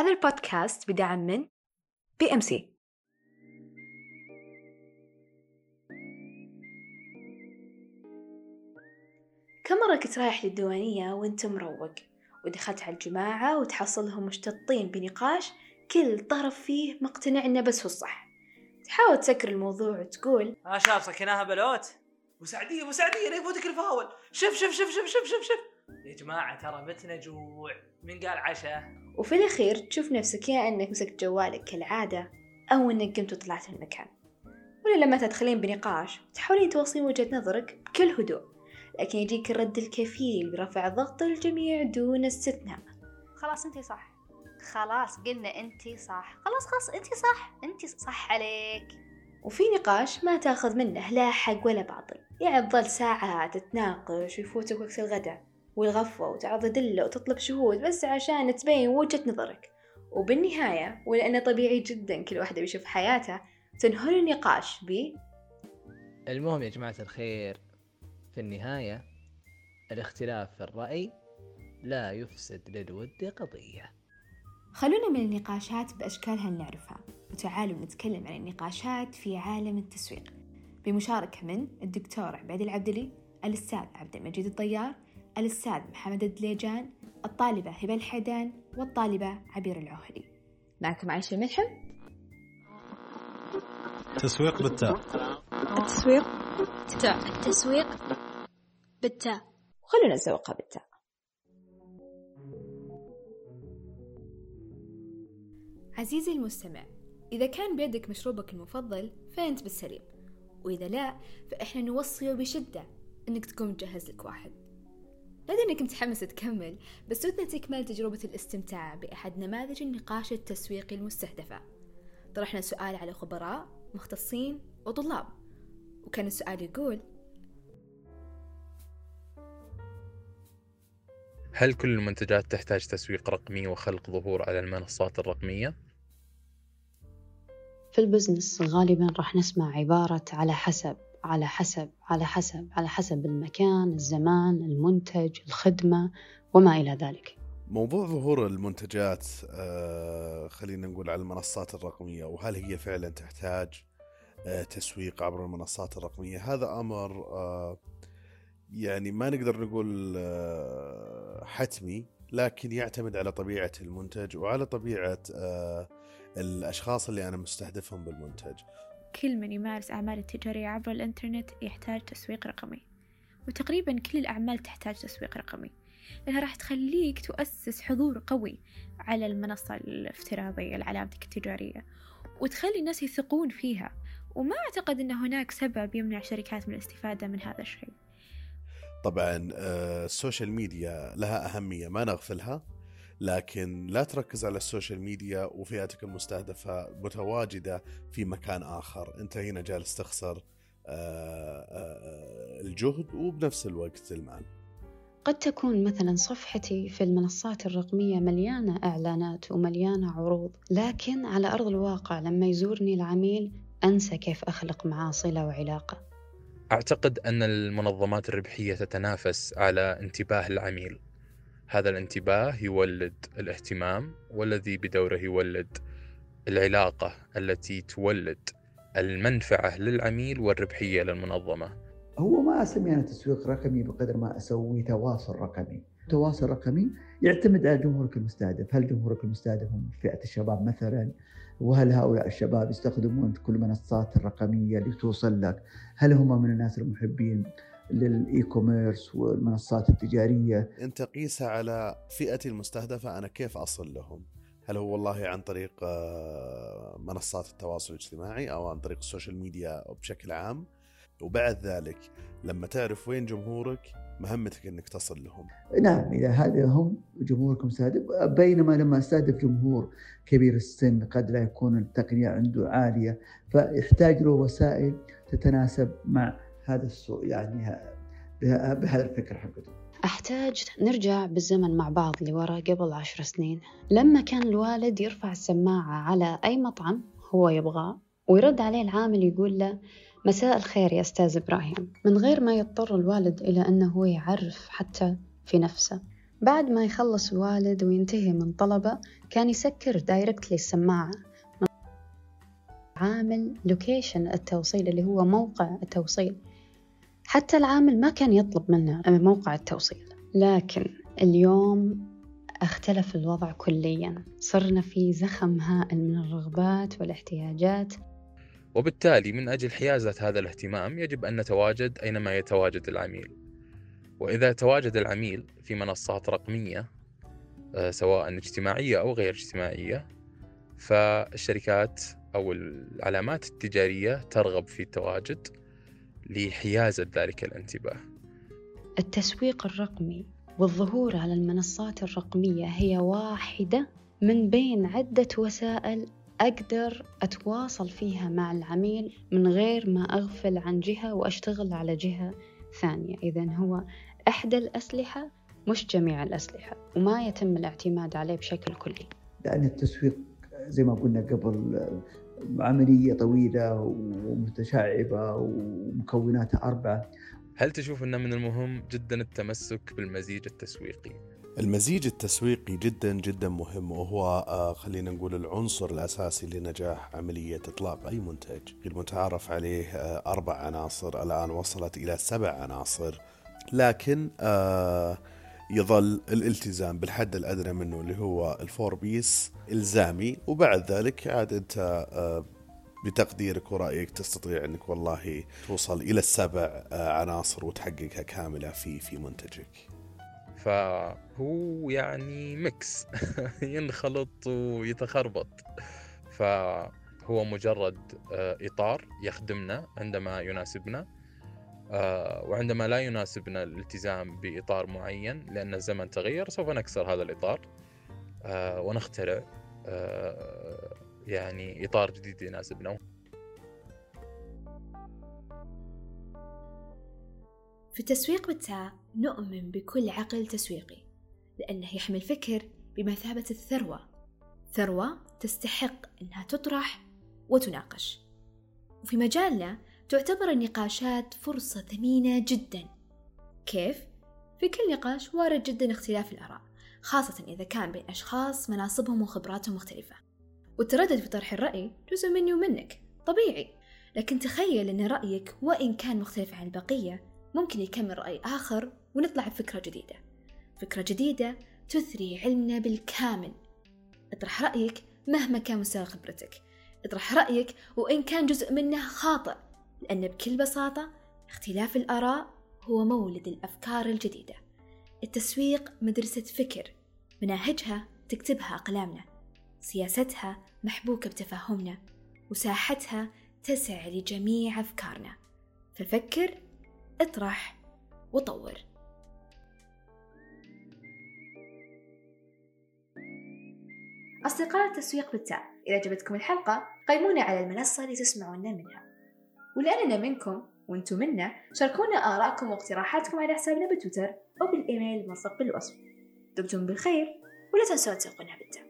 هذا البودكاست بدعم من BMC كم مرة كنت رايح للديوانية وانت مروق؟ ودخلت على الجماعة وتحصلهم مشتطين بنقاش كل طرف فيه مقتنع إنه بس هو الصح. تحاول تسكر الموضوع وتقول ها شاف سكناها بلوت. مساعدية مساعدية لا يفوتك الفاول. شوف شوف شوف شوف شوف شوف شوف يا جماعة ترى متنا جوع. من قال عشاء؟ وفي الأخير تشوف نفسك يا أنك مسكت جوالك كالعادة أو أنك قمت وطلعت من المكان. ولا لما تدخلين بنقاش تحاولين توصلين وجهة نظرك بكل هدوء لكن يجيك الرد الكفيل برفع ضغط الجميع دون استثناء. خلاص انتي صح. خلاص قلنا انتي صح. خلاص خلاص انتي صح. انتي صح عليك. وفي نقاش ما تأخذ منه لا حق ولا باطل. يعني تظل ساعات تناقش ويفوتك وقت الغداء. والغفوة وتعرض أدلة وتطلب شهود بس عشان تبين وجهة نظرك. وبالنهاية ولأنه طبيعي جدا كل واحدة بيشوف حياته تنهي النقاش ب المهم يا جماعة الخير في النهاية الاختلاف في الرأي لا يفسد للود قضية. خلونا من النقاشات بأشكالها اللي نعرفها وتعالوا نتكلم عن النقاشات في عالم التسويق. بمشاركة من الدكتور عبيد العبدلي الأستاذ عبد المجيد الطيار الأستاذ محمد الدليجان الطالبة هبة الحيدان والطالبة عبير العهري. معكم عايشة الملحم تسويق بالتاء التسويق. تاء التسويق بالتاء وخلونا نسوقها بالتاء عزيزي المستمع إذا كان بيدك مشروبك المفضل فأنت بالسليم. وإذا لا فإحنا نوصي بشدة إنك تقوم تجهز لك واحد. لا أدري إنك متحمس تكمل بس ودنا تكمل تجربة الاستمتاع بأحد نماذج النقاش التسويقي المستهدفة. طرحنا سؤال على خبراء مختصين وطلاب. وكان السؤال يقول هل كل المنتجات تحتاج تسويق رقمي وخلق ظهور على المنصات الرقمية؟ في البزنس غالبا راح نسمع عبارة على حسب. على حسب على حسب على حسب المكان الزمان المنتج الخدمة وما إلى ذلك. موضوع ظهور المنتجات آه خلينا نقول على المنصات الرقمية وهل هي فعلا تحتاج آه تسويق عبر المنصات الرقمية؟ هذا أمر آه يعني ما نقدر نقول حتمي لكن يعتمد على طبيعة المنتج وعلى طبيعة الأشخاص اللي أنا مستهدفهم بالمنتج. كل من يمارس أعمال التجارية عبر الإنترنت يحتاج تسويق رقمي. وتقريبا كل الأعمال تحتاج تسويق رقمي. لأنها راح تخليك تؤسس حضور قوي على المنصة الافتراضية لعلامتك التجارية وتخلي الناس يثقون فيها. وما أعتقد أن هناك سبب يمنع شركات من الاستفادة من هذا الشيء. طبعا آه، ال social media لها أهمية ما نغفلها. لكن لا تركز على ال social media وفئتك المستهدفة متواجدة في مكان آخر. أنت هنا جالس تخسر آه، آه، الجهد وبنفس الوقت المال قد تكون مثلا صفحتي في المنصات الرقمية مليانة إعلانات ومليانة عروض لكن على أرض الواقع لما يزورني العميل أنسى كيف أخلق معاه صلة وعلاقة أعتقد أن المنظمات الربحية تتنافس على انتباه العميل. هذا الانتباه يولد الاهتمام والذي بدوره يولد العلاقة التي تولد المنفعة للعميل والربحية للمنظمة. هو ما أسمي أنا تسويق رقمي بقدر ما أسوي تواصل رقمي. تواصل رقمي يعتمد على جمهورك المستهدف. هل جمهورك المستهدف هم فئة الشباب مثلا؟ وهل هؤلاء الشباب يستخدمون كل المنصات الرقمية اللي توصل لك؟ هل هم من الناس المحبين؟ لل e-commerce والمنصات التجارية. أنت قيسها على فئتي المستهدفة أنا كيف أصل لهم؟ هل هو والله عن طريق آه، منصات التواصل الاجتماعي أو عن طريق ال social media بشكل عام؟ وبعد ذلك لما تعرف وين جمهورك مهمتك إنك تصل لهم. نعم إذا هذا هم جمهورك مستهدف بينما لما استهدف جمهور كبير السن قد لا يكون التقنية عنده عالية فيحتاج له وسائل تتناسب مع هذا السوء يعني بهذا الفكر حقته أحتاج نرجع بالزمن مع بعض لورا قبل عشر سنين. لما كان الوالد يرفع السماعة على أي مطعم هو يبغاه ويرد عليه العامل يقول له مساء الخير يا أستاذ إبراهيم. من غير ما يضطر الوالد إلى أنه هو يعرف حتى في نفسه. بعد ما يخلص الوالد وينتهي من طلبه كان يسكر directly السماعة. عامل location التوصيل اللي هو موقع التوصيل. حتى العامل ما كان يطلب منه موقع التوصيل. لكن اليوم اختلف الوضع كليا. صرنا في زخم هائل من الرغبات والاحتياجات. وبالتالي من أجل حيازة هذا الاهتمام يجب أن نتواجد أينما يتواجد العميل. وإذا تواجد العميل في منصات رقمية آه، سواء اجتماعية أو غير اجتماعية فالشركات أو العلامات التجارية ترغب في التواجد. لحيازة ذلك الانتباه. التسويق الرقمي والظهور على المنصات الرقمية هي واحدة من بين عدة وسائل أقدر أتواصل فيها مع العميل من غير ما أغفل عن جهة وأشتغل على جهة ثانية. إذا هو إحدى الأسلحة مش جميع الأسلحة وما يتم الاعتماد عليه بشكل كلي. لأن التسويق زي ما قلنا قبل عملية طويلة ومتشعبة ومكوناتها أربعة. هل تشوف أن من المهم جدا التمسك بالمزيج التسويقي؟ المزيج التسويقي جدا جدا مهم وهو آه، خلينا نقول العنصر الأساسي لنجاح عملية إطلاق أي منتج. المتعارف عليه آه، أربع عناصر الآن وصلت إلى سبع عناصر. لكن آه، يظل الالتزام بالحد الأدنى منه اللي هو ال four Ps إلزامي. وبعد ذلك عاد أنت بتقديرك ورأيك تستطيع أنك والله توصل إلى السبع عناصر وتحققها كاملة في في منتجك. فهو يعني mix ينخلط ويتخربط. فهو مجرد آه، إطار يخدمنا عندما يناسبنا. آه، وعندما لا يناسبنا الالتزام بإطار معين لأن الزمن تغير سوف نكسر هذا الإطار آه، ونخترع يعني إطار جديد يناسبنا. في التسويق بالتاء نؤمن بكل عقل تسويقي لأنه يحمل فكر بمثابة الثروة. ثروة تستحق أنها تطرح وتناقش. وفي مجالنا تعتبر النقاشات فرصة ثمينة جدا. كيف؟ في كل نقاش وارد جدا اختلاف الآراء خاصة إذا كان بين أشخاص مناصبهم وخبراتهم مختلفة. والتردد في طرح الرأي جزء مني ومنك طبيعي. لكن تخيل أن رأيك وإن كان مختلف عن البقية ممكن يكمل رأي آخر ونطلع بفكرة جديدة. فكرة جديدة تثري علمنا بالكامل. اطرح رأيك مهما كان مستوى خبرتك. اطرح رأيك وإن كان جزء منه خاطئ. لأن بكل بساطة اختلاف الآراء هو مولد الأفكار الجديدة. التسويق مدرسة فكر مناهجها تكتبها أقلامنا سياستها محبوكة بتفاهمنا وساحتها تسع لجميع أفكارنا. ففكر اطرح وطور. أصدقاء التسويق بالتاء إذا عجبتكم الحلقة قيمونا على المنصة اللي تسمعونا منها. ولأننا منكم وأنتم منا. شاركونا آراءكم واقتراحاتكم على حسابنا بتويتر أو بالإيميل الموثق بالوصف. دمتم بالخير ولا تنسوا تسوقنا بالتاء